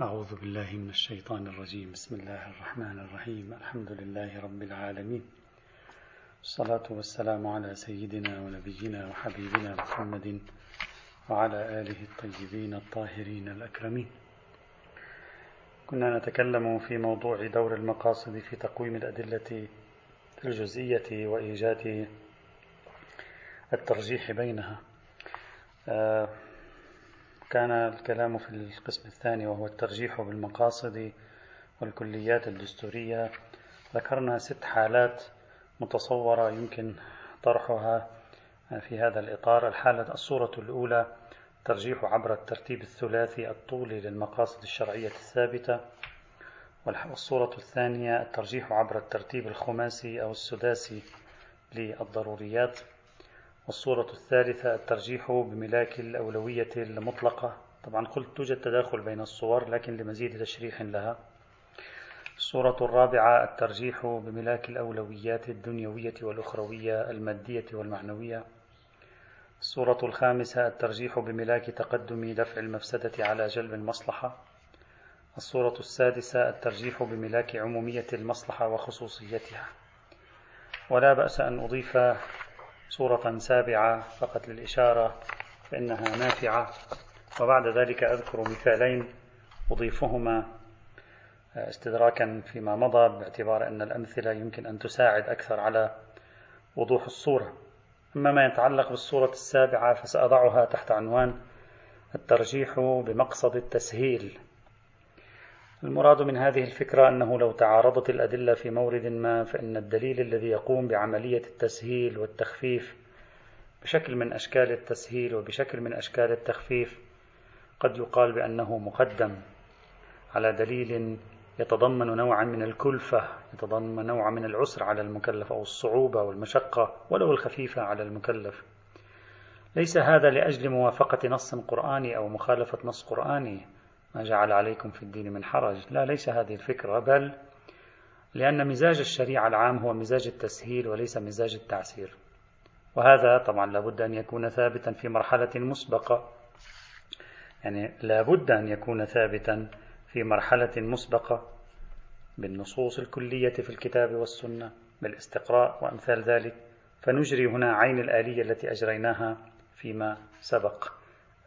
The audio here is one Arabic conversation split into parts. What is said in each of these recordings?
أعوذ بالله من الشيطان الرجيم. بسم الله الرحمن الرحيم. الحمد لله رب العالمين. الصلاة والسلام على سيدنا ونبينا وحبيبنا محمد وعلى آله الطيبين الطاهرين الأكرمين. كنا نتكلم في موضوع دور المقاصد في تقويم الأدلة الجزئية وإيجاد الترجيح بينها. آه، كان الكلام في القسم الثاني وهو الترجيح بالمقاصد والكليات الدستورية. ذكرنا ست حالات متصورة يمكن طرحها في هذا الإطار. الحالة الصورة الأولى ترجيح عبر الترتيب الثلاثي الطولي للمقاصد الشرعية الثابتة. والصورة الثانية الترجيح عبر الترتيب الخماسي أو السداسي للضروريات. والصورة الثالثة الترجيح بملاك الأولوية المطلقة. طبعا قلت توجد تداخل بين الصور لكن لمزيد تشريح لها. الصورة الرابعة الترجيح بملاك الأولويات الدنيوية والأخروية المادية والمعنوية. الصورة الخامسة الترجيح بملاك تقدم دفع المفسدة على جلب المصلحة. الصورة السادسة الترجيح بملاك عمومية المصلحة وخصوصيتها. ولا بأس أن أضيف صورة سابعة فقط للإشارة فإنها نافعة. وبعد ذلك أذكر مثالين أضيفهما استدراكا فيما مضى باعتبار أن الأمثلة يمكن أن تساعد أكثر على وضوح الصورة. أما ما يتعلق بالصورة السابعة فسأضعها تحت عنوان الترجيح بمقصد التسهيل. المراد من هذه الفكرة أنه لو تعارضت الأدلة في مورد ما فإن الدليل الذي يقوم بعملية التسهيل والتخفيف بشكل من أشكال التسهيل وبشكل من أشكال التخفيف قد يقال بأنه مقدم على دليل يتضمن نوعا من الكلفة يتضمن نوعا من العسر على المكلف أو الصعوبة والمشقة ولو الخفيفة على المكلف. ليس هذا لأجل موافقة نص قرآني أو مخالفة نص قرآني. ما جعل عليكم في الدين من حرج. لا ليس هذه الفكرة بل لأن مزاج الشريعة العام هو مزاج التسهيل وليس مزاج التعسير. وهذا طبعا لابد أن يكون ثابتا في مرحلة مسبقة. يعني لابد أن يكون ثابتا في مرحلة مسبقة بالنصوص الكلية في الكتاب والسنة بالاستقراء وأمثال ذلك. فنجري هنا عين الآلية التي أجريناها فيما سبق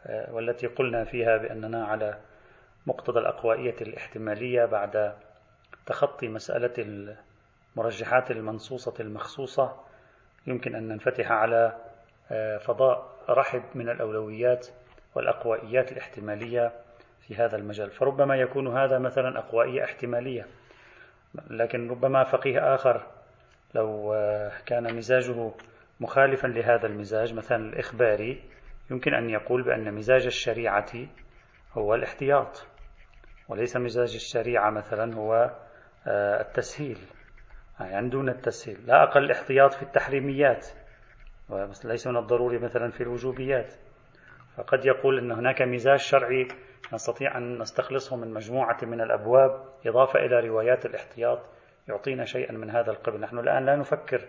آه، والتي قلنا فيها بأننا على مقتضى الأقوائية الاحتمالية بعد تخطي مسألة المرجحات المنصوصة المخصوصة يمكن أن ننفتح على آه، فضاء رحب من الأولويات والأقوائيات الاحتمالية في هذا المجال. فربما يكون هذا مثلا أقوائية احتمالية لكن ربما فقيه آخر لو آه، كان مزاجه مخالفا لهذا المزاج مثلا الإخباري يمكن أن يقول بأن مزاج الشريعة هو الاحتياط. وليس مزاج الشريعة مثلا هو آه، التسهيل. يعني دون التسهيل. لا أقل احتياط في التحريميات بس ليس من الضروري مثلا في الوجوبيات. فقد يقول أن هناك مزاج شرعي نستطيع أن نستخلصه من مجموعة من الأبواب إضافة إلى روايات الاحتياط يعطينا شيئا من هذا القبل. نحن الآن لا نفكر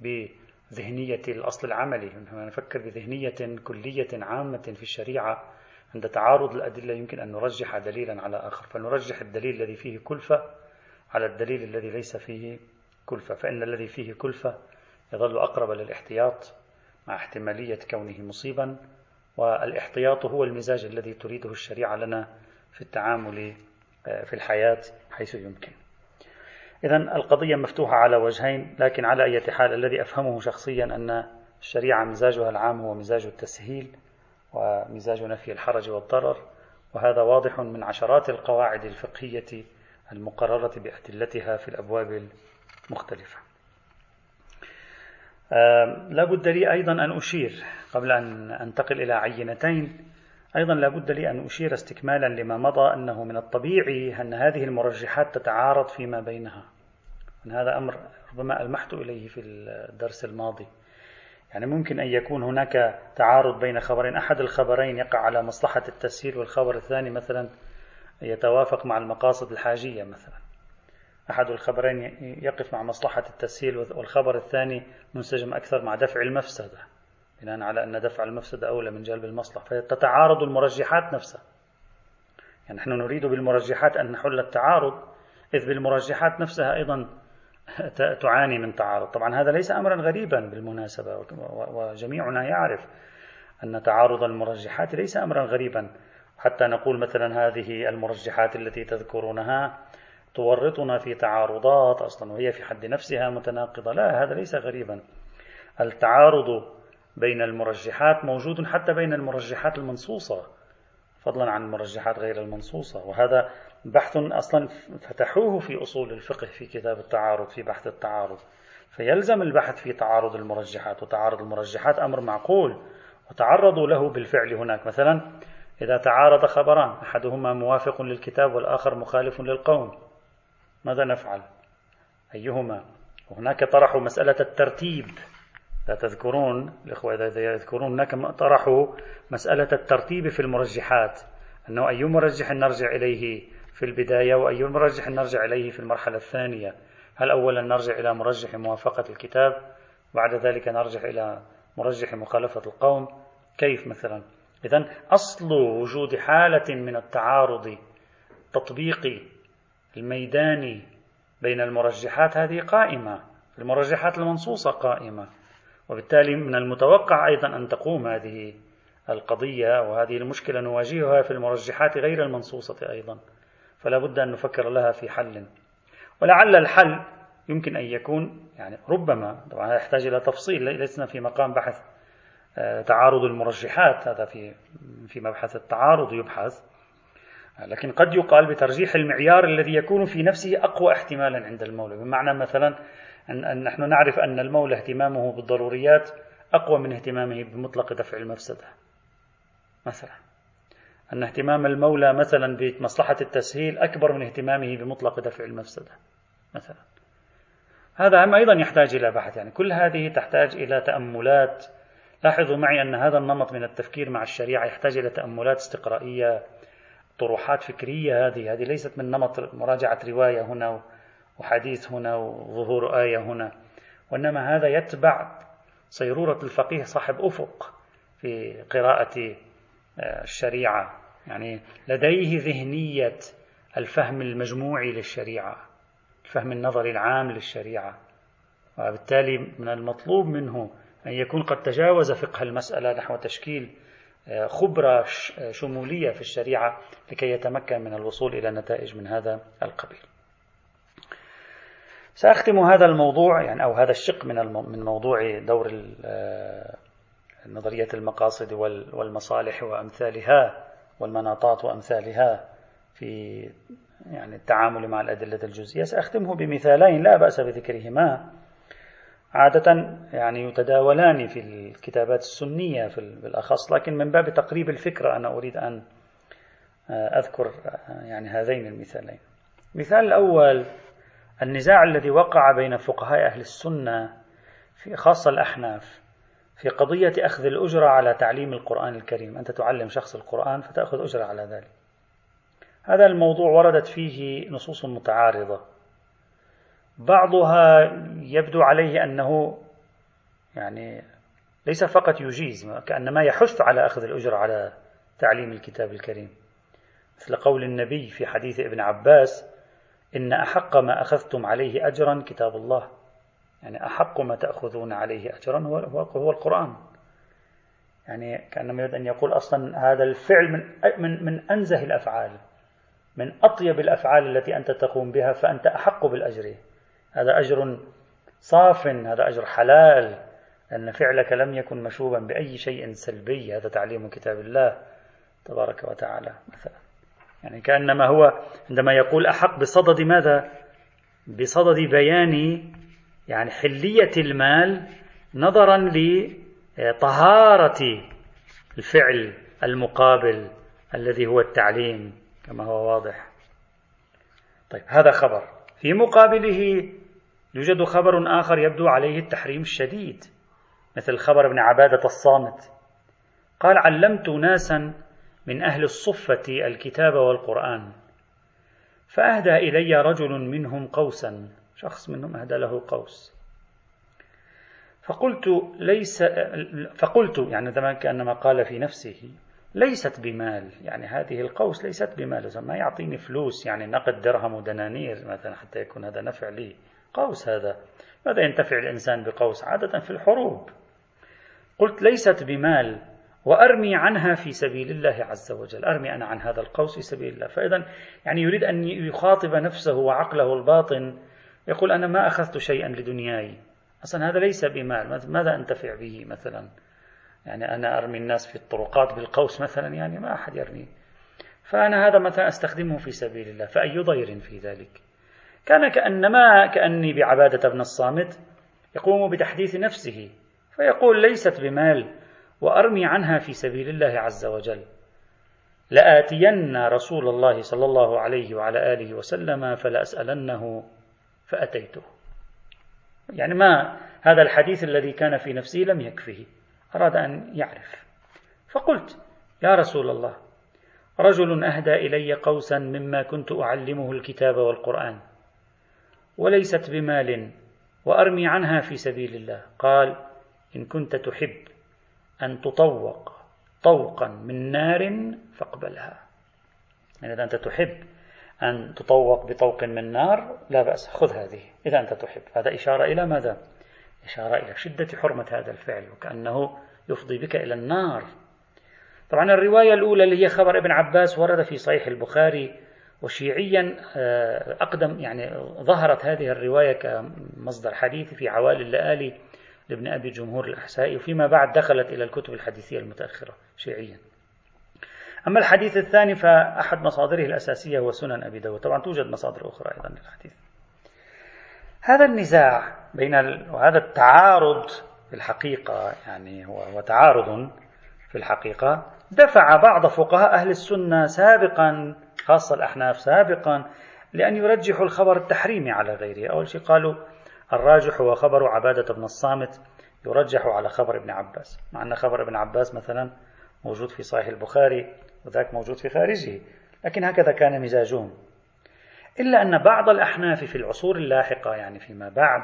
بذهنية الأصل العملي نحن نفكر بذهنية كلية عامة في الشريعة. عند تعارض الأدلة يمكن أن نرجح دليلا على آخر. فنرجح الدليل الذي فيه كلفة على الدليل الذي ليس فيه كلفة. فإن الذي فيه كلفة يظل أقرب للإحتياط مع احتمالية كونه مصيبا والإحتياط هو المزاج الذي تريده الشريعة لنا في التعامل آه، في الحياة حيث يمكن. إذا القضية مفتوحة على وجهين لكن على أي حال الذي أفهمه شخصيا أن الشريعة مزاجها العام هو مزاج التسهيل ومزاج نفي الحرج والضرر وهذا واضح من عشرات القواعد الفقهية المقررة بأدلتها في الأبواب المختلفة. لا بد لي أيضا أن أشير قبل أن أنتقل إلى عينتين أيضا لا بد لي أن أشير استكمالا لما مضى أنه من الطبيعي أن هذه المرجحات تتعارض فيما بينها. هذا أمر ربما ألمحت إليه في الدرس الماضي. يعني ممكن أن يكون هناك تعارض بين خبرين. أحد الخبرين يقع على مصلحة التسهيل والخبر الثاني مثلا يتوافق مع المقاصد الحاجية مثلا. أحد الخبرين يقف مع مصلحة التسهيل والخبر الثاني منسجم أكثر مع دفع المفسدة بناء على أن دفع المفسدة أولى من جلب المصلحة. فتتعارض المرجحات نفسها. يعني نحن نريد بالمرجحات أن نحل التعارض إذ بالمرجحات نفسها أيضا تعاني من تعارض. طبعا هذا ليس أمرا غريبا بالمناسبة وجميعنا يعرف أن تعارض المرجحات ليس أمرا غريبا. حتى نقول مثلا هذه المرجحات التي تذكرونها تورطنا في تعارضات أصلا وهي في حد نفسها متناقضة. لا هذا ليس غريبا. التعارض بين المرجحات موجود حتى بين المرجحات المنصوصة فضلا عن المرجحات غير المنصوصة. وهذا بحث أصلا فتحوه في أصول الفقه في كتاب التعارض في بحث التعارض. فيلزم البحث في تعارض المرجحات وتعارض المرجحات أمر معقول وتعرضوا له بالفعل هناك. مثلا إذا تعارض خبران أحدهما موافق للكتاب والآخر مخالف للقوم. ماذا نفعل؟ أيهما؟ وهناك طرحوا مسألة الترتيب. لا تذكرون الإخوة إذا يذكرون هناك طرحوا مسألة الترتيب في المرجحات. أنه أي مرجح نرجع إليه؟ في البداية وأي مرجح نرجع إليه في المرحلة الثانية. هل أولا نرجع إلى مرجح موافقة الكتاب بعد ذلك نرجع إلى مرجح مخالفة القوم؟ كيف مثلا؟ إذا أصل وجود حالة من التعارض التطبيقي الميداني بين المرجحات هذه قائمة المرجحات المنصوصة قائمة. وبالتالي من المتوقع أيضا أن تقوم هذه القضية وهذه المشكلة نواجهها في المرجحات غير المنصوصة أيضا. فلا بد أن نفكر لها في حل. ولعل الحل يمكن أن يكون يعني ربما طبعا يحتاج إلى تفصيل لسنا في مقام بحث آه، تعارض المرجحات هذا في في مبحث التعارض يبحث. لكن قد يقال بترجيح المعيار الذي يكون في نفسه أقوى احتمالا عند المولى. بمعنى مثلا أن نحن نعرف أن المولى اهتمامه بالضروريات أقوى من اهتمامه بمطلق دفع المفسدة مثلا. أن اهتمام المولى مثلا بمصلحة التسهيل أكبر من اهتمامه بمطلق دفع المفسدة مثلا. هذا أيضا يحتاج إلى بحث يعني كل هذه تحتاج إلى تأملات. لاحظوا معي أن هذا النمط من التفكير مع الشريعة يحتاج إلى تأملات استقرائية طروحات فكرية هذه. هذه ليست من نمط مراجعة رواية هنا وحديث هنا وظهور آية هنا وإنما هذا يتبع صيرورة الفقيه صاحب أفق في قراءة الشريعة يعني لديه ذهنية الفهم المجموعي للشريعة الفهم النظري العام للشريعة وبالتالي من المطلوب منه أن يكون قد تجاوز فقه المسألة نحو تشكيل آه، خبرة شمولية في الشريعة لكي يتمكن من الوصول إلى نتائج من هذا القبيل. سأختم هذا الموضوع يعني أو هذا الشق من من موضوع دور آه، نظرية المقاصد والمصالح وأمثالها والمناطات وأمثالها في يعني التعامل مع الأدلة الجزئية. سأختمه بمثالين لا بأس بذكرهما. عادة يعني يتداولان في الكتابات السنية في بالأخص لكن من باب تقريب الفكرة أنا أريد أن أذكر يعني هذين المثالين. المثال الأول النزاع الذي وقع بين فقهاء أهل السنة في خاصة الأحناف. في قضية أخذ الأجرة على تعليم القرآن الكريم. أنت تعلم شخص القرآن فتأخذ أجرة على ذلك. هذا الموضوع وردت فيه نصوص متعارضة. بعضها يبدو عليه أنه يعني ليس فقط يجيز كأنما يحث على أخذ الأجرة على تعليم الكتاب الكريم. مثل قول النبي في حديث ابن عباس إن أحق ما أخذتم عليه أجرا كتاب الله. يعني أحق ما تأخذون عليه أجرا هو, هو القرآن. يعني كأنما يريد أن يقول أصلا هذا الفعل من, من, من أنزه الأفعال من أطيب الأفعال التي أنت تقوم بها فأنت أحق بالأجر. هذا أجر صاف هذا أجر حلال. أن فعلك لم يكن مشوبا بأي شيء سلبي. هذا تعليم كتاب الله تبارك وتعالى مثلا. يعني كأنما هو عندما يقول أحق بصدد ماذا؟ بصدد بيان يعني حلية المال نظرا لطهارة الفعل المقابل الذي هو التعليم كما هو واضح. طيب هذا خبر. في مقابله يوجد خبر آخر يبدو عليه التحريم الشديد مثل خبر ابن عبادة الصامت. قال علمت ناسا من أهل الصفة الكتاب والقرآن فأهدى إلي رجل منهم قوسا شخص منهم أهدى له قوس. فقلت ليس فقلت يعني كأنما قال في نفسه ليست بمال يعني هذه القوس ليست بمال. ما يعطيني فلوس يعني نقد درهم ودنانير مثلا حتى يكون هذا نفع لي. قوس هذا. ماذا ينتفع الإنسان بقوس؟ عادة في الحروب. قلت ليست بمال وأرمي عنها في سبيل الله عز وجل. أرمي أنا عن هذا القوس في سبيل الله. فإذا يعني يريد أن يخاطب نفسه وعقله الباطن يقول أنا ما أخذت شيئا لدنياي. أصلا هذا ليس بمال. ماذا أنتفع به مثلا؟ يعني أنا أرمي الناس في الطرقات بالقوس مثلا يعني ما أحد يرمي. فأنا هذا مثلا أستخدمه في سبيل الله. فأي ضير في ذلك؟ كان كأنما كأني بعبادة بن الصامت يقوم بتحديث نفسه فيقول ليست بمال وأرمي عنها في سبيل الله عز وجل. لآتين رسول الله صلى الله عليه وعلى آله وسلم فلأسألنه فأتيته. يعني ما هذا الحديث الذي كان في نفسه لم يكفه أراد أن يعرف. فقلت يا رسول الله رجل أهدى إلي قوسا مما كنت أعلمه الكتاب والقرآن وليست بمال وأرمي عنها في سبيل الله. قال إن كنت تحب أن تطوق طوقا من نار فاقبلها. يعني إذا أنت تحب أن تطوق بطوق من نار لا بأس. خذ هذه إذا أنت تحب. هذا إشارة إلى ماذا؟ إشارة إلى شدة حرمة هذا الفعل وكأنه يفضي بك إلى النار. طبعا الرواية الأولى اللي هي خبر ابن عباس ورد في صحيح البخاري وشيعيا آه، أقدم يعني ظهرت هذه الرواية كمصدر حديث في عوالي اللآلي لابن أبي جمهور الأحسائي وفيما بعد دخلت إلى الكتب الحديثية المتأخرة شيعيا. أما الحديث الثاني فأحد مصادره الأساسية هو سنن أبي داود. طبعا توجد مصادر أخرى أيضا للحديث. هذا النزاع بين ال... وهذا التعارض في الحقيقة يعني هو, هو تعارض في الحقيقة. دفع بعض فقهاء أهل السنة سابقا خاصة الأحناف سابقا لأن يرجحوا الخبر التحريمي على غيره. أول شيء قالوا الراجح هو خبر عبادة بن الصامت يرجح على خبر ابن عباس. مع أن خبر ابن عباس مثلا موجود في صحيح البخاري وذاك موجود في خارجه لكن هكذا كان مزاجهم. إلا أن بعض الأحناف في العصور اللاحقة يعني فيما بعد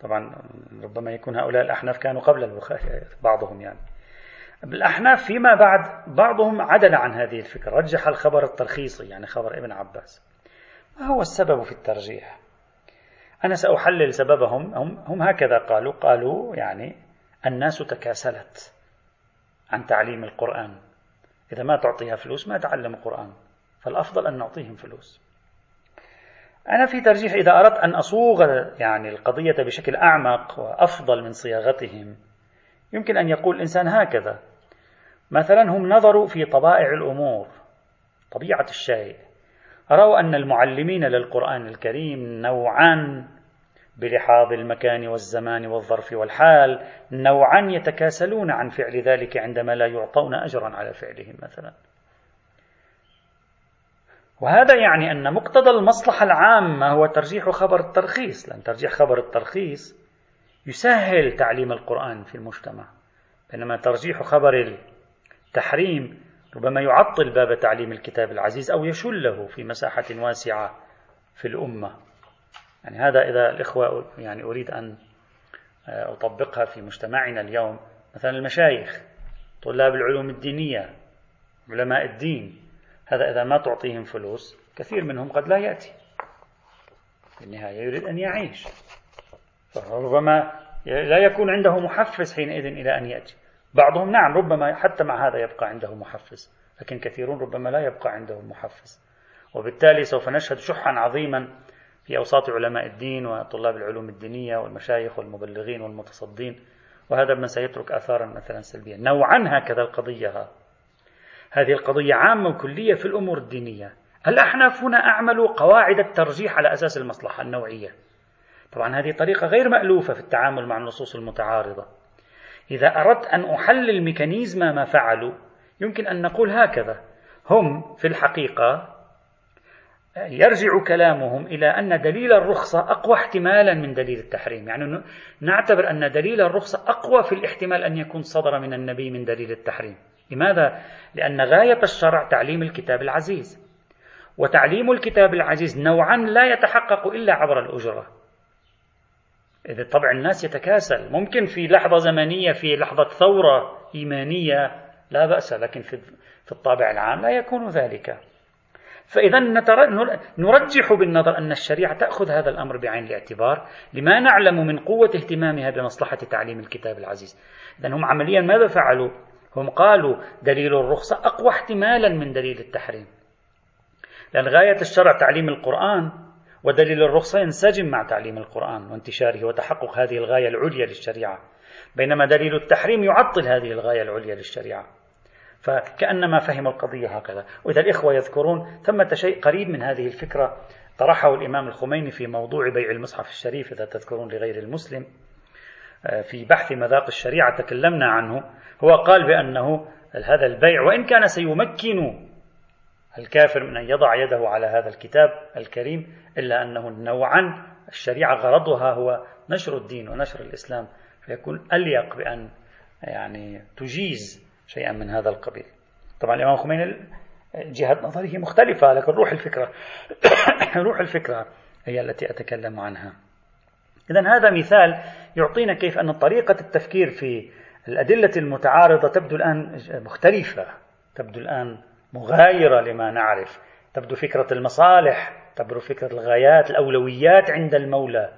طبعا ربما يكون هؤلاء الأحناف كانوا قبل البخاري بعضهم يعني. الأحناف فيما بعد بعضهم عدل عن هذه الفكرة رجح الخبر الترخيصي يعني خبر ابن عباس. ما هو السبب في الترجيح؟ أنا سأحلل سببهم هم, هم هكذا قالوا قالوا يعني الناس تكاسلت عن تعليم القرآن. إذا ما تعطيها فلوس ما تعلم القرآن فالأفضل أن نعطيهم فلوس. أنا في ترجيح إذا أردت أن أصوغ يعني القضية بشكل أعمق وأفضل من صياغتهم يمكن أن يقول الإنسان هكذا مثلا هم نظروا في طبائع الأمور طبيعة الشيء رأوا أن المعلمين للقرآن الكريم نوعان بلحاظ المكان والزمان والظرف والحال نوعا يتكاسلون عن فعل ذلك عندما لا يعطون أجرا على فعلهم مثلا. وهذا يعني أن مقتضى المصلحة العامة هو ترجيح خبر الترخيص لأن ترجيح خبر الترخيص يسهل تعليم القرآن في المجتمع. بينما ترجيح خبر التحريم ربما يعطل باب تعليم الكتاب العزيز أو يشله في مساحة واسعة في الأمة. يعني هذا إذا الإخوة يعني أريد أن أطبقها في مجتمعنا اليوم. مثلا المشايخ طلاب العلوم الدينية علماء الدين هذا إذا ما تعطيهم فلوس كثير منهم قد لا يأتي. في النهاية يريد أن يعيش. فربما لا يكون عنده محفز حينئذ إلى أن يأتي. بعضهم نعم ربما حتى مع هذا يبقى عنده محفز لكن كثيرون ربما لا يبقى عنده محفز. وبالتالي سوف نشهد شحا عظيما في أوساط علماء الدين وطلاب العلوم الدينية والمشايخ والمبلغين والمتصدين وهذا ما سيترك آثارا مثلا سلبية نوعا هكذا القضية. هذه القضية عامة وكلية في الأمور الدينية. الأحناف هنا أعملوا قواعد الترجيح على أساس المصلحة النوعية. طبعا هذه طريقة غير مألوفة في التعامل مع النصوص المتعارضة. إذا أردت أن أحلل ميكانيزم ما فعلوا يمكن أن نقول هكذا هم في الحقيقة يرجع كلامهم إلى أن دليل الرخصة أقوى احتمالا من دليل التحريم. يعني نعتبر أن دليل الرخصة أقوى في الاحتمال أن يكون صدر من النبي من دليل التحريم. لماذا؟ لأن غاية الشرع تعليم الكتاب العزيز. وتعليم الكتاب العزيز نوعا لا يتحقق إلا عبر الأجرة. إذا طبع الناس يتكاسل. ممكن في لحظة زمنية في لحظة ثورة إيمانية لا بأس لكن في الطابع العام لا يكون ذلك. فإذا نرجح بالنظر أن الشريعة تأخذ هذا الأمر بعين الاعتبار لما نعلم من قوة اهتمامها بمصلحة تعليم الكتاب العزيز. إذا هم عمليا ماذا فعلوا؟ هم قالوا دليل الرخصة أقوى احتمالا من دليل التحريم. لأن غاية الشرع تعليم القرآن ودليل الرخصة ينسجم مع تعليم القرآن وانتشاره وتحقق هذه الغاية العليا للشريعة. بينما دليل التحريم يعطل هذه الغاية العليا للشريعة. فكأنما فهموا القضية هكذا. وإذا الإخوة يذكرون ثمة شيء قريب من هذه الفكرة طرحه الإمام الخميني في موضوع بيع المصحف الشريف إذا تذكرون لغير المسلم آه، في بحث مذاق الشريعة تكلمنا عنه. هو قال بأنه هذا البيع وإن كان سيمكن الكافر من أن يضع يده على هذا الكتاب الكريم إلا أنه نوعا الشريعة غرضها هو نشر الدين ونشر الإسلام. فيكون أليق بأن يعني تجيز شيئا من هذا القبيل. طبعا الإمام الخميني جهة نظره مختلفة لكن روح الفكرة. روح الفكرة هي التي أتكلم عنها. إذا هذا مثال يعطينا كيف أن طريقة التفكير في الأدلة المتعارضة تبدو الآن مختلفة تبدو الآن مغايرة لما نعرف. تبدو فكرة المصالح تبدو فكرة الغايات الأولويات عند المولى.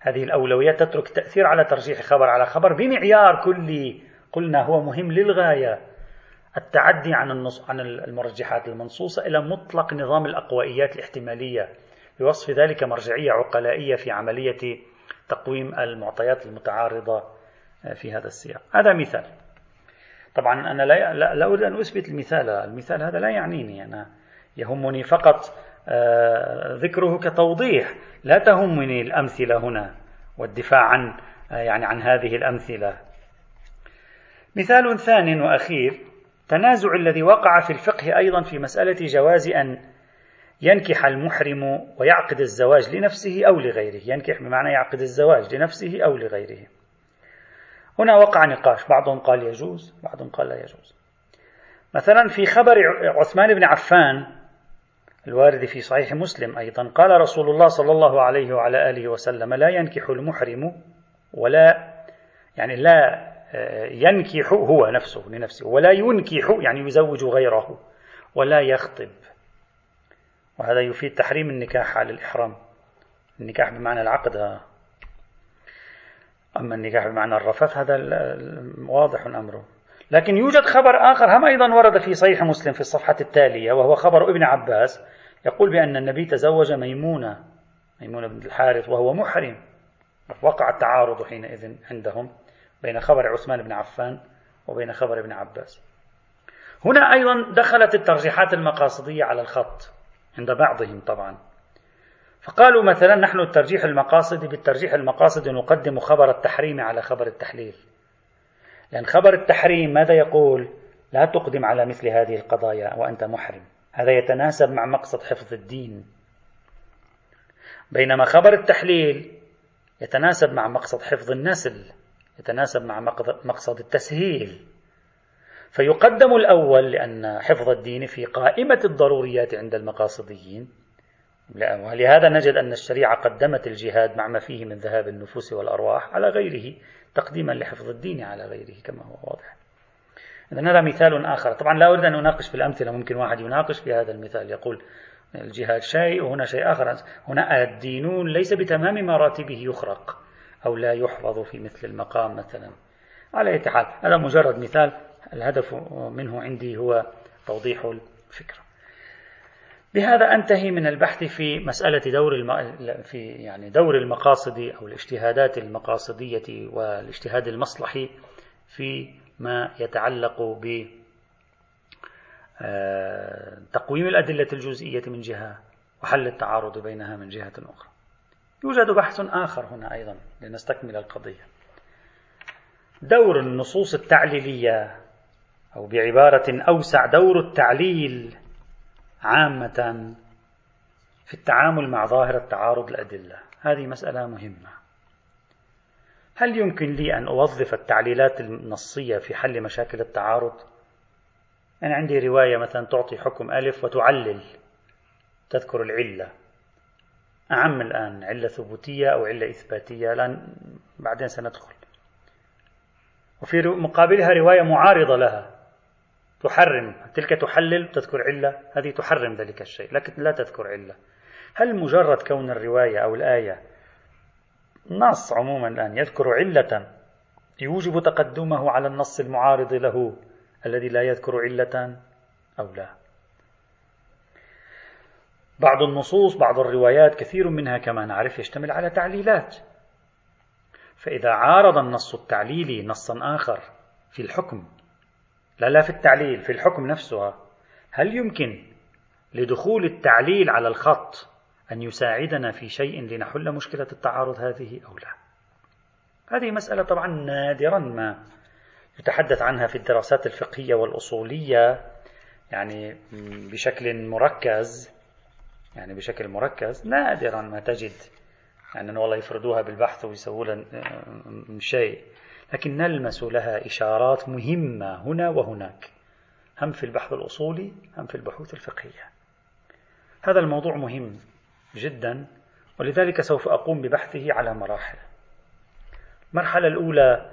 هذه الأولويات تترك تأثير على ترجيح خبر على خبر بمعيار كلي قلنا هو مهم للغاية. التعدي عن النص عن المرجحات المنصوصة إلى مطلق نظام الأقوائيات الاحتمالية بوصف ذلك مرجعية عقلائية في عملية تقويم المعطيات المتعارضة في هذا السياق. هذا مثال. طبعا أنا لا, لا, أريد أن أثبت المثال. المثال هذا لا يعنيني. أنا يهمني فقط آه، ذكره كتوضيح. لا تهمني الأمثلة هنا والدفاع عن آه، يعني عن هذه الأمثلة. مثال ثان وأخير تنازع الذي وقع في الفقه أيضا في مسألة جواز أن ينكح المحرم ويعقد الزواج لنفسه أو لغيره. ينكح بمعنى يعقد الزواج لنفسه أو لغيره. هنا وقع نقاش. بعضهم قال يجوز بعضهم قال لا يجوز. مثلا في خبر عثمان بن عفان الوارد في صحيح مسلم أيضا قال رسول الله صلى الله عليه وعلى آله وسلم لا ينكح المحرم ولا يعني لا ينكح هو نفسه لنفسه ولا ينكح يعني يزوج غيره ولا يخطب. وهذا يفيد تحريم النكاح على الإحرام. النكاح بمعنى العقد أما النكاح بمعنى الرفث هذا واضح أمره. لكن يوجد خبر آخر هم أيضا ورد في صحيح مسلم في الصفحة التالية وهو خبر ابن عباس يقول بأن النبي تزوج ميمونة ميمونة بن الحارث وهو محرم. وقع التعارض حينئذ عندهم. بين خبر عثمان بن عفان وبين خبر ابن عباس. هنا أيضا دخلت الترجيحات المقاصدية على الخط عند بعضهم طبعا. فقالوا مثلا نحن الترجيح المقاصدي بالترجيح المقاصدي نقدم خبر التحريم على خبر التحليل. لأن خبر التحريم ماذا يقول؟ لا تقدم على مثل هذه القضايا وأنت محرم. هذا يتناسب مع مقصد حفظ الدين. بينما خبر التحليل يتناسب مع مقصد حفظ النسل. يتناسب مع مقصد التسهيل. فيقدم الأول لأن حفظ الدين في قائمة الضروريات عند المقاصديين. ولهذا نجد أن الشريعة قدمت الجهاد مع ما فيه من ذهاب النفوس والأرواح على غيره تقديما لحفظ الدين على غيره كما هو واضح. إذا هذا مثال آخر. طبعا لا أريد أن أناقش في الأمثلة ممكن واحد يناقش في هذا المثال يقول الجهاد شيء وهنا شيء آخر. هنا الدين ليس بتمام مراتبه يخرق. أو لا يحفظ في مثل المقام مثلا. على أي حال هذا مجرد مثال. الهدف منه عندي هو توضيح الفكرة. بهذا أنتهي من البحث في مسألة دور الم... في يعني دور المقاصد أو الاجتهادات المقاصدية والاجتهاد المصلحي في ما يتعلق ب آه، تقويم الأدلة الجزئية من جهة وحل التعارض بينها من جهة أخرى. يوجد بحث آخر هنا أيضا لنستكمل القضية. دور النصوص التعليلية أو بعبارة أوسع دور التعليل عامة في التعامل مع ظاهرة تعارض الأدلة هذه مسألة مهمة هل يمكن لي أن أوظف التعليلات النصية في حل مشاكل التعارض؟ أنا عندي رواية مثلا تعطي حكم ألف وتعلل تذكر العلة أعم الآن علة ثبوتية أو علة إثباتية. لأن بعدين سندخل. وفي مقابلها رواية معارضة لها. تحرم تلك تحلل تذكر علة. هذه تحرم ذلك الشيء لكن لا تذكر علة. هل مجرد كون الرواية أو الآية نص عموما الآن؟ يذكر علة. يوجب تقدمه على النص المعارض له. الذي لا يذكر علة أو لا. بعض النصوص بعض الروايات كثير منها كما نعرف يشتمل على تعليلات. فإذا عارض النص التعليلي نصا آخر في الحكم لا لا في التعليل في الحكم نفسها هل يمكن لدخول التعليل على الخط أن يساعدنا في شيء لنحل مشكلة التعارض هذه أو لا؟ هذه مسألة طبعا نادرا ما يتحدث عنها في الدراسات الفقهية والأصولية يعني بشكل مركز. يعني بشكل مركز نادرا ما تجد. يعني والله يفردوها بالبحث ويسووا لها آه، شيء. لكن نلمس لها إشارات مهمة هنا وهناك. هم في البحث الأصولي هم في البحوث الفقهية. هذا الموضوع مهم جدا ولذلك سوف أقوم ببحثه على مراحل. المرحلة الأولى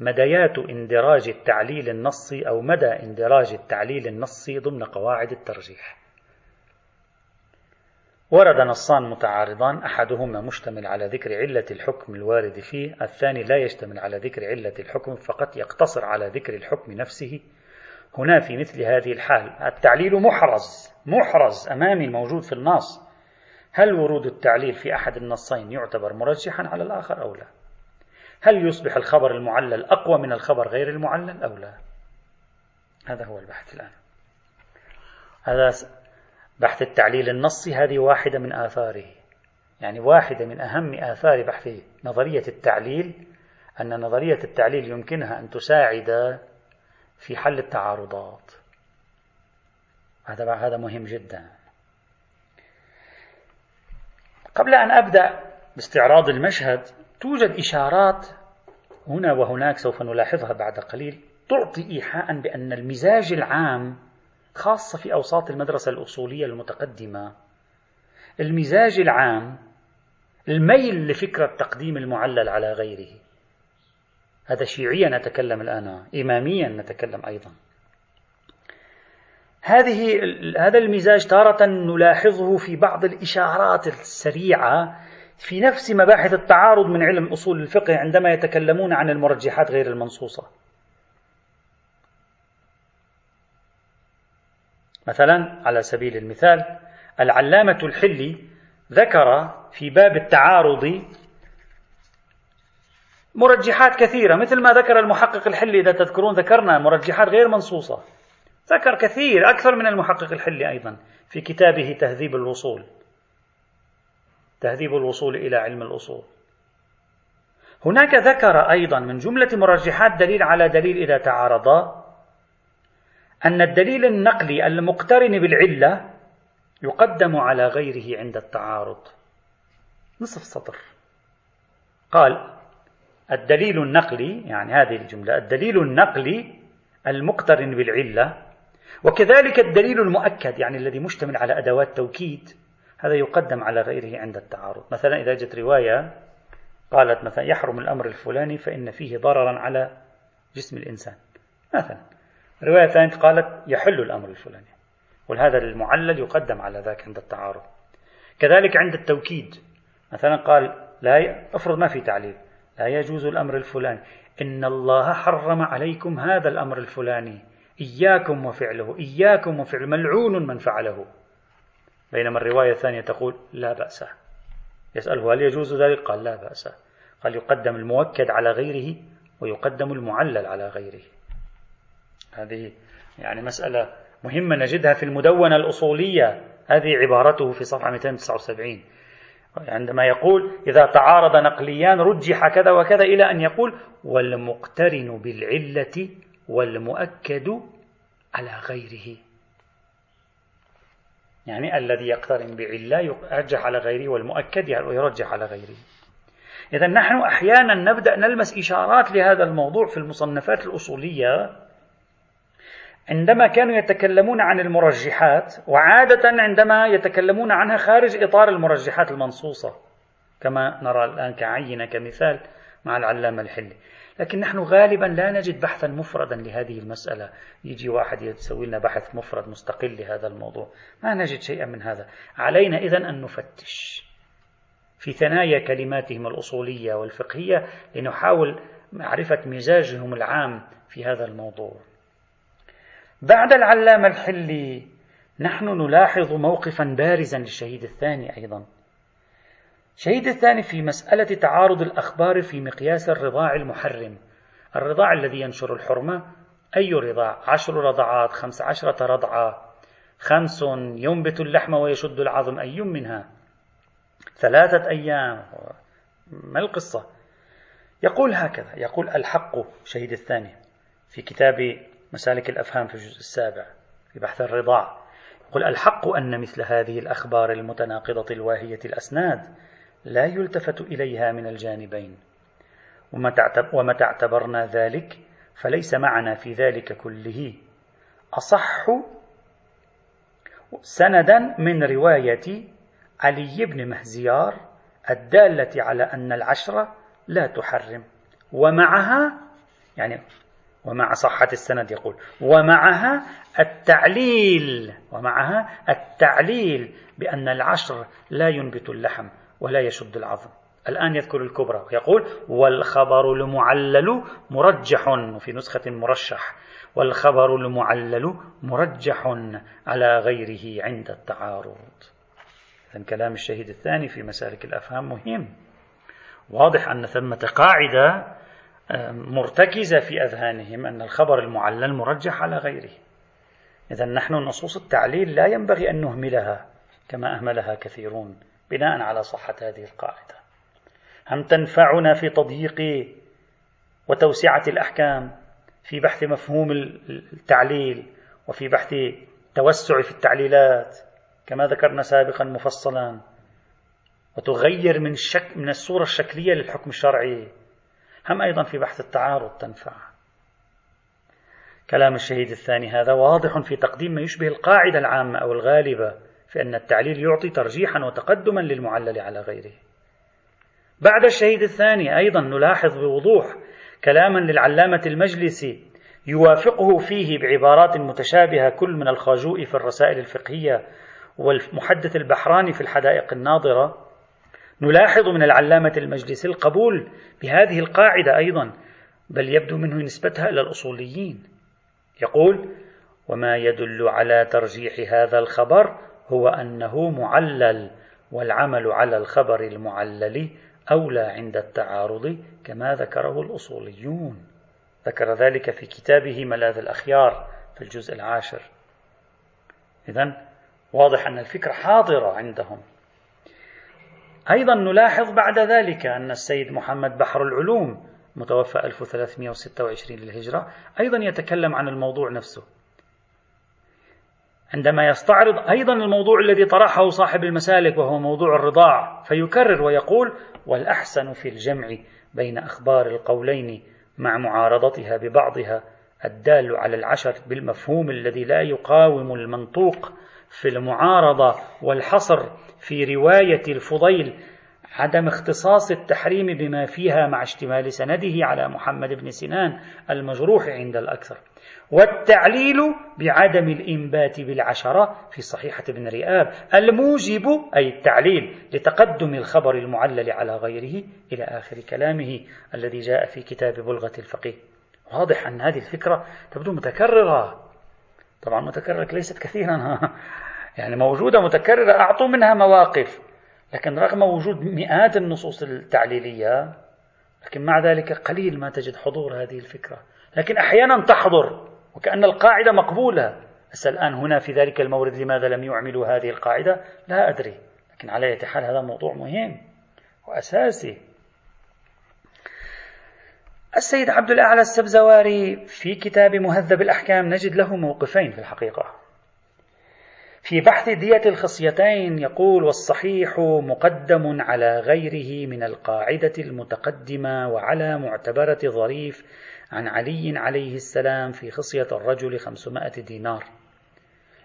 مديات اندراج التعليل النصي أو مدى اندراج التعليل النصي ضمن قواعد الترجيح. ورد نصان متعارضان أحدهما مشتمل على ذكر علة الحكم الوارد فيه الثاني لا يشتمل على ذكر علة الحكم فقط يقتصر على ذكر الحكم نفسه. هنا في مثل هذه الحال التعليل محرز محرز أمامي موجود في النص. هل ورود التعليل في أحد النصين يعتبر مرجحا على الآخر أو لا؟ هل يصبح الخبر المعلل أقوى من الخبر غير المعلل أو لا؟ هذا هو البحث الآن. هذا بحث التعليل النصي هذه واحدة من آثاره. يعني واحدة من أهم آثار بحث نظرية التعليل أن نظرية التعليل يمكنها أن تساعد في حل التعارضات. هذا هذا مهم جدا. قبل أن أبدأ باستعراض المشهد توجد إشارات هنا وهناك سوف نلاحظها بعد قليل تعطي إيحاء بأن المزاج العام خاصة في أوساط المدرسة الأصولية المتقدمة المزاج العام الميل لفكرة تقديم المعلل على غيره. هذا شيعيا نتكلم الآن إماميا نتكلم أيضا. هذه هذا المزاج تارة نلاحظه في بعض الإشارات السريعة في نفس مباحث التعارض من علم أصول الفقه عندما يتكلمون عن المرجحات غير المنصوصة. مثلا على سبيل المثال العلامة الحلي ذكر في باب التعارض مرجحات كثيرة مثل ما ذكر المحقق الحلي إذا تذكرون ذكرنا مرجحات غير منصوصة. ذكر كثير أكثر من المحقق الحلي أيضا في كتابه تهذيب الوصول. تهذيب الوصول إلى علم الأصول. هناك ذكر أيضا من جملة مرجحات دليل على دليل إذا تعارضا أن الدليل النقلي المقترن بالعلة يقدم على غيره عند التعارض. نصف سطر. قال الدليل النقلي يعني هذه الجملة الدليل النقلي المقترن بالعلة وكذلك الدليل المؤكد يعني الذي مشتمل على أدوات توكيد هذا يقدم على غيره عند التعارض. مثلا إذا جت رواية قالت مثلا يحرم الأمر الفلاني فإن فيه ضررا على جسم الإنسان. مثلا. رواية ثانية قالت يحل الأمر الفلاني. وهذا المعلل يقدم على ذاك عند التعارض. كذلك عند التوكيد. مثلا قال لا افرض ما في تعليل. لا يجوز الأمر الفلاني. إن الله حرم عليكم هذا الأمر الفلاني. إياكم وفعله. إياكم وفعله. ملعون من فعله. بينما الرواية الثانية تقول لا بأس. يسأله هل يجوز ذلك؟ قال لا بأس. قال يقدم المؤكد على غيره ويقدم المعلل على غيره. هذه يعني مسألة مهمة نجدها في المدونة الأصولية. هذه عبارته في صفحة 279 عندما يقول إذا تعارض نقليان رجح كذا وكذا إلى أن يقول والمقترن بالعلة والمؤكد على غيره. يعني الذي يقترن بعلة يرجح على غيره والمؤكد يرجح على غيره. إذا نحن أحيانا نبدأ نلمس إشارات لهذا الموضوع في المصنفات الأصولية عندما كانوا يتكلمون عن المرجحات وعادة عندما يتكلمون عنها خارج إطار المرجحات المنصوصة كما نرى الآن كعينة كمثال مع العلامة الحلي. لكن نحن غالبا لا نجد بحثا مفردا لهذه المسألة. يجي واحد يسوي لنا بحث مفرد مستقل لهذا الموضوع. ما نجد شيئا من هذا. علينا إذن أن نفتش في ثنايا كلماتهم الأصولية والفقهية لنحاول معرفة مزاجهم العام في هذا الموضوع. بعد العلامة الحلي نحن نلاحظ موقفا بارزا للشهيد الثاني أيضا. الشهيد الثاني في مسألة تعارض الأخبار في مقياس الرضاع المحرم. الرضاع الذي ينشر الحرمة أي رضاع؟ عشر رضعات خمس عشرة رضعة. خمس ينبت اللحم ويشد العظم أي منها؟ ثلاثة أيام. ما القصة؟ يقول هكذا يقول الحق شهيد الثاني في كتاب مسالك الأفهام في الجزء السابع في بحث الرضاع يقول الحق أن مثل هذه الأخبار المتناقضة الواهية الأسناد لا يلتفت إليها من الجانبين. ومتى اعتبرنا ذلك فليس معنا في ذلك كله. أصح سندا من رواية علي بن مهزيار الدالة على أن العشرة لا تحرم. ومعها يعني ومع صحة السند يقول. ومعها التعليل ومعها التعليل بأن العشر لا ينبت اللحم ولا يشد العظم. الآن يذكر الكبرى ويقول والخبر المعلل مرجح وفي نسخة مرشح. والخبر المعلل مرجح على غيره عند التعارض. إذن كلام الشهيد الثاني في مسالك الأفهام مهم. واضح أن ثمة قاعدة مرتكزة في أذهانهم أن الخبر المعلل مرجح على غيره. إذا نحن نصوص التعليل لا ينبغي أن نهملها كما أهملها كثيرون بناء على صحة هذه القاعدة. هم تنفعنا في تضييق وتوسعة الأحكام في بحث مفهوم التعليل وفي بحث توسع في التعليلات كما ذكرنا سابقا مفصلا وتغير من الشك من الصورة الشكلية للحكم الشرعي هم أيضا في بحث التعارض تنفع. كلام الشهيد الثاني هذا واضح في تقديم ما يشبه القاعدة العامة أو الغالبة في أن التعليل يعطي ترجيحا وتقدما للمعلل على غيره. بعد الشهيد الثاني أيضا نلاحظ بوضوح كلاما للعلامة المجلسي يوافقه فيه بعبارات متشابهة كل من الخاجوء في الرسائل الفقهية والمحدث البحراني في الحدائق الناظرة نلاحظ من العلامة المجلسي القبول بهذه القاعدة أيضا بل يبدو منه نسبتها إلى الأصوليين. يقول وما يدل على ترجيح هذا الخبر هو أنه معلل والعمل على الخبر المعلل أولى عند التعارض كما ذكره الأصوليون. ذكر ذلك في كتابه ملاذ الأخيار في الجزء العاشر. إذا واضح أن الفكرة حاضرة عندهم. أيضا نلاحظ بعد ذلك أن السيد محمد بحر العلوم متوفى 1326 للهجرة أيضا يتكلم عن الموضوع نفسه. عندما يستعرض أيضا الموضوع الذي طرحه صاحب المسالك وهو موضوع الرضاع فيكرر ويقول والأحسن في الجمع بين أخبار القولين مع معارضتها ببعضها الدال على العشر بالمفهوم الذي لا يقاوم المنطوق في المعارضة والحصر في رواية الفضيل عدم اختصاص التحريم بما فيها مع اشتمال سنده على محمد بن سنان المجروح عند الأكثر. والتعليل بعدم الإنبات بالعشرة في صحيحة ابن رئاب الموجب أي التعليل لتقدم الخبر المعلل على غيره إلى آخر كلامه الذي جاء في كتاب بلغة الفقيه. واضح أن هذه الفكرة تبدو متكررة. طبعا متكررة ليست كثيرا. يعني موجودة متكررة أعطوا منها مواقف. لكن رغم وجود مئات النصوص التعليلية لكن مع ذلك قليل ما تجد حضور هذه الفكرة. لكن أحيانا تحضر وكأن القاعدة مقبولة. بس الآن هنا في ذلك المورد لماذا لم يعملوا هذه القاعدة؟ لا أدري. لكن على أي حال هذا موضوع مهم وأساسي. السيد عبد الأعلى السبزواري في كتاب مهذب الأحكام نجد له موقفين في الحقيقة في بحث دية الخصيتين يقول والصحيح مقدم على غيره من القاعدة المتقدمة وعلى معتبرة ظريف عن علي عليه السلام في خصية الرجل خمسمائة دينار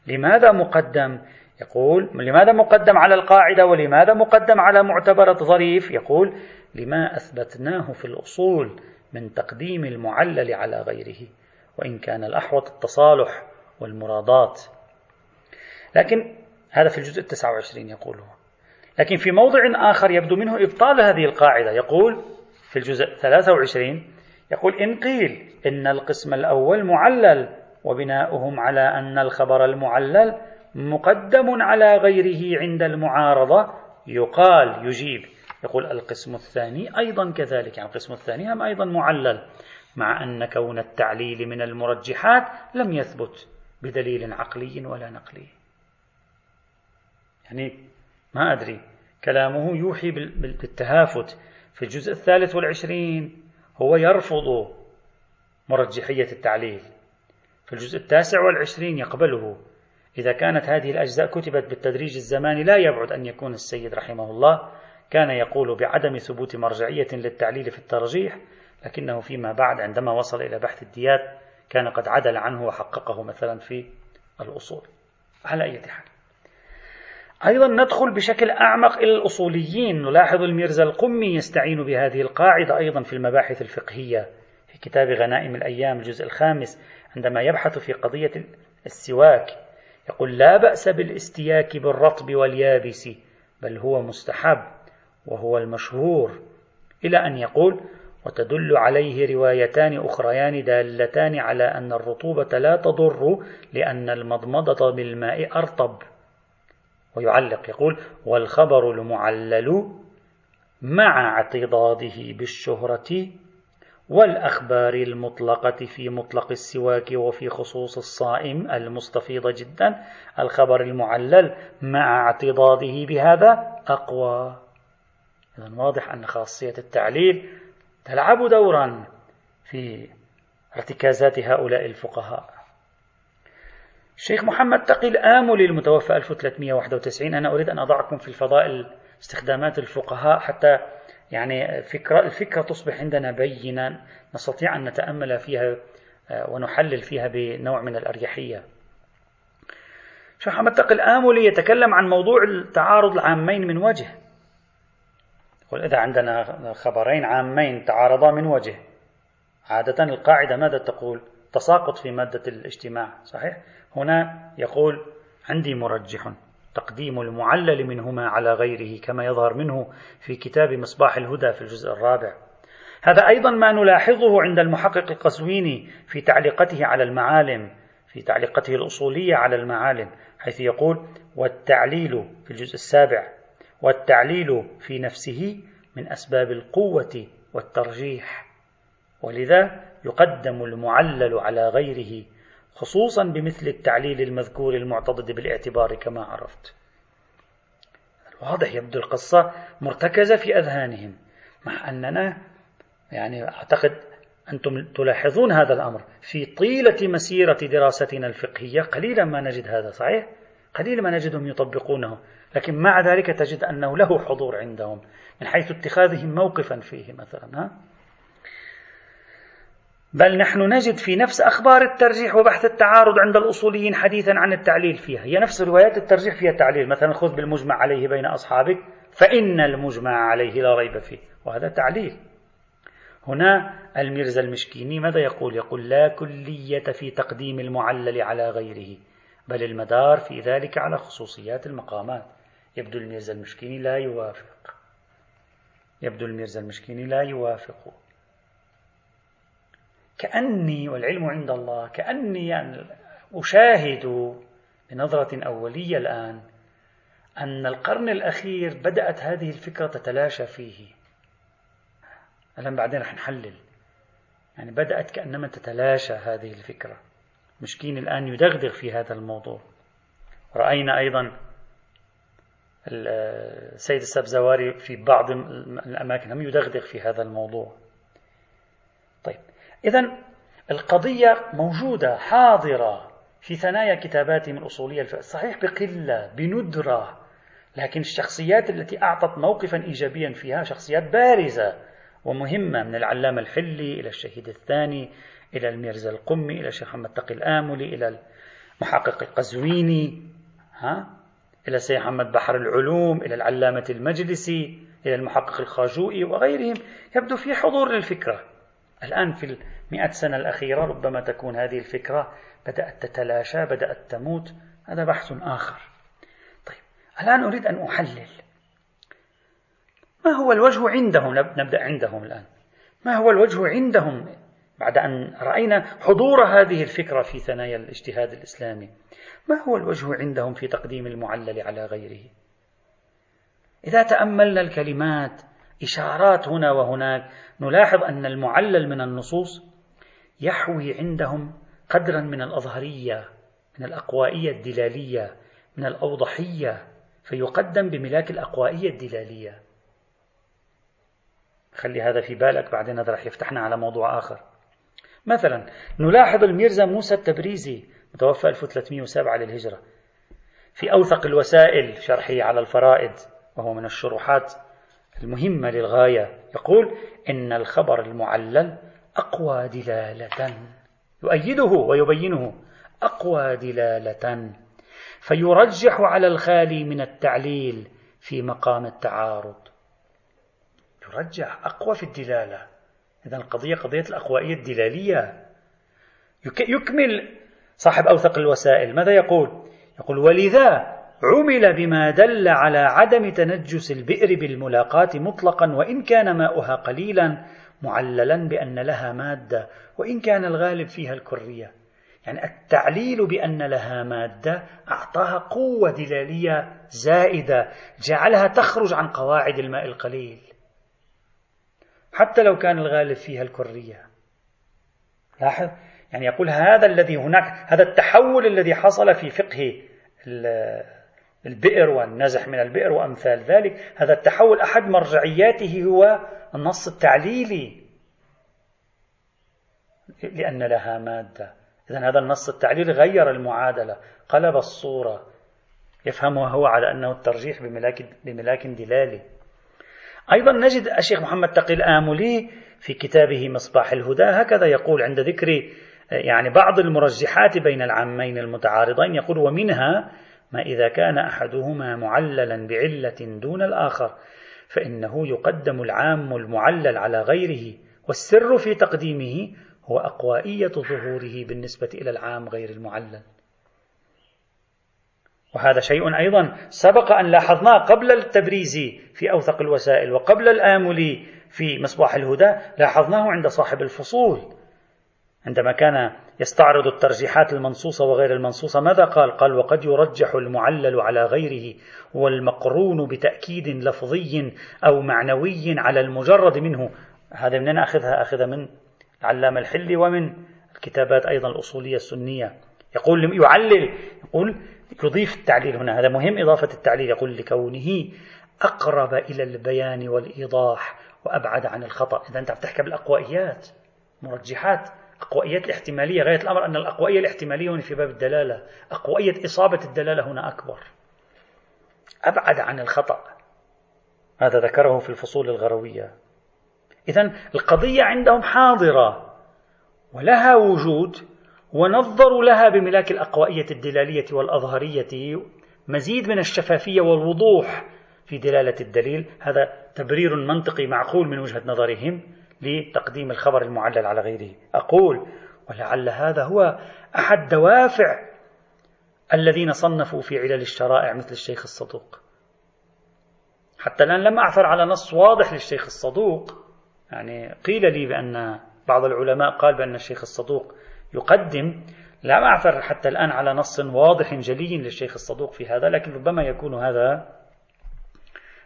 لماذا مقدم؟ يقول لماذا مقدم على القاعدة ولماذا مقدم على معتبرة ظريف؟ يقول لما أثبتناه في الأصول من تقديم المعلل على غيره وإن كان الأحوط التصالح والمرادات لكن هذا في الجزء التسعة وعشرين يقوله لكن في موضع آخر يبدو منه إبطال هذه القاعدة. يقول في الجزء 23 يقول إن قيل إن القسم الأول معلل وبناؤهم على أن الخبر المعلل مقدم على غيره عند المعارضة يقال يجيب. يقول القسم الثاني أيضا كذلك يعني القسم الثاني هم أيضا معلل مع أن كون التعليل من المرجحات لم يثبت بدليل عقلي ولا نقلي. يعني ما أدري كلامه يوحي بالتهافت في الجزء الثالث والعشرين هو يرفض مرجحية التعليل. في الجزء التاسع والعشرين يقبله. إذا كانت هذه الأجزاء كتبت بالتدريج الزماني لا يبعد أن يكون السيد رحمه الله كان يقول بعدم ثبوت مرجعية للتعليل في الترجيح لكنه فيما بعد عندما وصل إلى بحث الديات كان قد عدل عنه وحققه مثلا في الأصول. على أي حال. أيضا ندخل بشكل أعمق إلى الأصوليين. نلاحظ الميرزا القمي يستعين بهذه القاعدة أيضا في المباحث الفقهية في كتاب غنائم الأيام الجزء الخامس عندما يبحث في قضية السواك. يقول لا بأس بالإستياك بالرطب واليابس بل هو مستحب وهو المشهور إلى أن يقول وتدل عليه روايتان أخريان دالتان على أن الرطوبة لا تضر لأن المضمضة بالماء أرطب ويعلق يقول والخبر المعلل مع اعتضاده بالشهرة والأخبار المطلقة في مطلق السواك وفي خصوص الصائم المستفيض جدا الخبر المعلل مع اعتضاده بهذا أقوى إذا واضح أن خاصية التعليل تلعب دورا في ارتكازات هؤلاء الفقهاء. الشيخ محمد تقي الآملي المتوفى 1391 أنا أريد أن أضعكم في الفضائل استخدامات الفقهاء حتى يعني فكرة الفكرة تصبح عندنا بينا. نستطيع أن نتأمل فيها آه، ونحلل فيها بنوع من الأريحية. شيخ محمد تقي الآملي يتكلم عن موضوع التعارض العامين من وجه. يقول إذا عندنا خبرين عامين تعارضا من وجه عادة القاعدة ماذا تقول؟ تساقط في مادة الاجتماع صحيح؟ هنا يقول عندي مرجح تقديم المعلل منهما على غيره كما يظهر منه في كتاب مصباح الهدى في الجزء الرابع هذا أيضا ما نلاحظه عند المحقق القزويني في تعليقته على المعالم في تعليقته الأصولية على المعالم حيث يقول والتعليل في الجزء السابع والتعليل في نفسه من أسباب القوة والترجيح. ولذا يقدم المعلل على غيره خصوصا بمثل التعليل المذكور المعتضد بالاعتبار كما عرفت. واضح يبدو القصة مرتكزة في أذهانهم مع أننا يعني أعتقد أنتم تلاحظون هذا الأمر. في طيلة مسيرة دراستنا الفقهية قليلا ما نجد هذا صحيح؟ قليلا ما نجدهم يطبقونه. لكن مع ذلك تجد أنه له حضور عندهم من حيث اتخاذهم موقفا فيه مثلا ها؟ بل نحن نجد في نفس أخبار الترجيح وبحث التعارض عند الأصوليين حديثا عن التعليل فيها. هي نفس روايات الترجيح فيها تعليل مثلا خذ بالمجمع عليه بين أصحابك فإن المجمع عليه لا ريب فيه وهذا تعليل. هنا الميرزا المشكيني ماذا يقول؟ يقول لا كلية في تقديم المعلل على غيره بل المدار في ذلك على خصوصيات المقامات. يبدو الميرزا المشكيني لا يوافق. يبدو الميرزا المشكيني لا يوافق. كأني والعلم عند الله كأني يعني أشاهد بنظرة أولية الآن أن القرن الأخير بدأت هذه الفكرة تتلاشى فيه. الآن بعدين رح نحلل. يعني بدأت كأنما تتلاشى هذه الفكرة. مشكين الآن يدغدغ في هذا الموضوع. رأينا أيضا السيد السبزواري في بعض الأماكن هم يدغدغ في هذا الموضوع. طيب إذا القضية موجودة حاضرة في ثنايا كتاباتهم الأصولية. صحيح بقلة بندرة لكن الشخصيات التي أعطت موقفا إيجابيا فيها شخصيات بارزة ومهمة من العلامة الحلي إلى الشهيد الثاني إلى الميرزا القمي إلى الشيخ محمد تقي الآملي إلى المحقق القزويني. ها؟ إلى السيد محمد بحر العلوم إلى العلامة المجلسي إلى المحقق الخاجوئي وغيرهم يبدو في حضور للفكرة. الآن في المئة سنة الأخيرة ربما تكون هذه الفكرة بدأت تتلاشى بدأت تموت. هذا بحث آخر. طيب الآن أريد أن أحلل. ما هو الوجه عندهم؟ نبدأ عندهم الآن. ما هو الوجه عندهم؟ بعد أن رأينا حضور هذه الفكرة في ثنايا الاجتهاد الإسلامي. ما هو الوجه عندهم في تقديم المعلل على غيره؟ إذا تأملنا الكلمات إشارات هنا وهناك نلاحظ أن المعلل من النصوص يحوي عندهم قدرا من الأظهرية من الأقوائية الدلالية من الأوضحية فيقدم بملاك الأقوائية الدلالية. خلي هذا في بالك بعدين هذا راح يفتحنا على موضوع آخر. مثلا نلاحظ الميرزا موسى التبريزي متوفى 1307 للهجرة في أوثق الوسائل شرحه على الفرائد وهو من الشروحات المهمة للغاية. يقول إن الخبر المعلل أقوى دلالة. يؤيده ويبينه أقوى دلالة. فيرجح على الخالي من التعليل في مقام التعارض. يرجح أقوى في الدلالة. إذا القضية قضية الأقوائية الدلالية. يكمل صاحب أوثق الوسائل. ماذا يقول؟ يقول ولذا عمل بما دل على عدم تنجس البئر بالملاقاة مطلقا وإن كان ماؤها قليلا معللا بأن لها مادة وإن كان الغالب فيها الكرية. يعني التعليل بأن لها مادة أعطاها قوة دلالية زائدة جعلها تخرج عن قواعد الماء القليل. حتى لو كان الغالب فيها الكرية. لاحظ؟ يعني يقول هذا الذي هناك هذا التحول الذي حصل في فقه البئر والنزح من البئر وأمثال ذلك هذا التحول أحد مرجعياته هو النص التعليلي. لأن لها مادة. إذا هذا النص التعليلي غير المعادلة. قلب الصورة. يفهمها هو على أنه الترجيح بملاك, بملاك دلالي. أيضا نجد الشيخ محمد تقي الآملي في كتابه مصباح الهدى هكذا يقول عند ذكر يعني بعض المرجحات بين العامين المتعارضين يقول ومنها ما إذا كان أحدهما معللا بعلة دون الآخر فإنه يقدم العام المعلل على غيره والسر في تقديمه هو أقوائية ظهوره بالنسبة إلى العام غير المعلل. وهذا شيء أيضا. سبق أن لاحظناه قبل التبريزي في أوثق الوسائل وقبل الآملي في مصباح الهدى لاحظناه عند صاحب الفصول. عندما كان يستعرض الترجيحات المنصوصة وغير المنصوصة ماذا قال؟ قال وقد يرجح المعلل على غيره والمقرون بتأكيد لفظي أو معنوي على المجرد منه. هذا منين أخذها؟ أخذها من العلامة الحلي ومن الكتابات أيضا الأصولية السنية. يقول يعلل. يقول يضيف التعليل هنا. هذا مهم إضافة التعليل يقول لكونه أقرب إلى البيان والإيضاح وأبعد عن الخطأ. إذا أنت بتحكي بالأقوائيات مرجحات. أقوائيات الاحتمالية غاية الأمر أن الأقوائية الاحتمالية هنا في باب الدلالة. أقوائية إصابة الدلالة هنا أكبر. أبعد عن الخطأ. هذا ذكره في الفصول الغروية. إذا القضية عندهم حاضرة ولها وجود ونظروا لها بملاك الأقوائية الدلالية والأظهرية مزيد من الشفافية والوضوح في دلالة الدليل. هذا تبرير منطقي معقول من وجهة نظرهم لتقديم الخبر المعلل على غيره. أقول ولعل هذا هو أحد دوافع الذين صنفوا في علل الشرائع مثل الشيخ الصدوق. حتى الآن لم أعثر على نص واضح للشيخ الصدوق. يعني قيل لي بأن بعض العلماء قال بأن الشيخ الصدوق يقدم لا أعثر حتى الآن على نص واضح جلي للشيخ الصدوق في هذا لكن ربما يكون هذا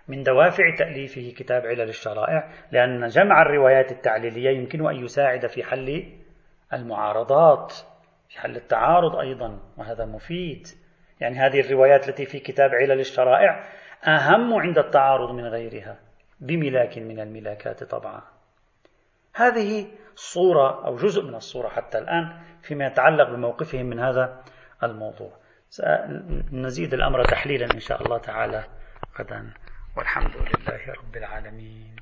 من دوافع تأليفه كتاب علل الشرائع لأن جمع الروايات التعليلية يمكن أن يساعد في حل المعارضات في حل التعارض أيضا وهذا مفيد. يعني هذه الروايات التي في كتاب علل الشرائع أهم عند التعارض من غيرها بملاك من الملاكات طبعا. هذه صورة أو جزء من الصورة حتى الآن فيما يتعلق بموقفهم من هذا الموضوع. سنزيد الأمر تحليلا إن شاء الله تعالى غدا. والحمد لله رب العالمين.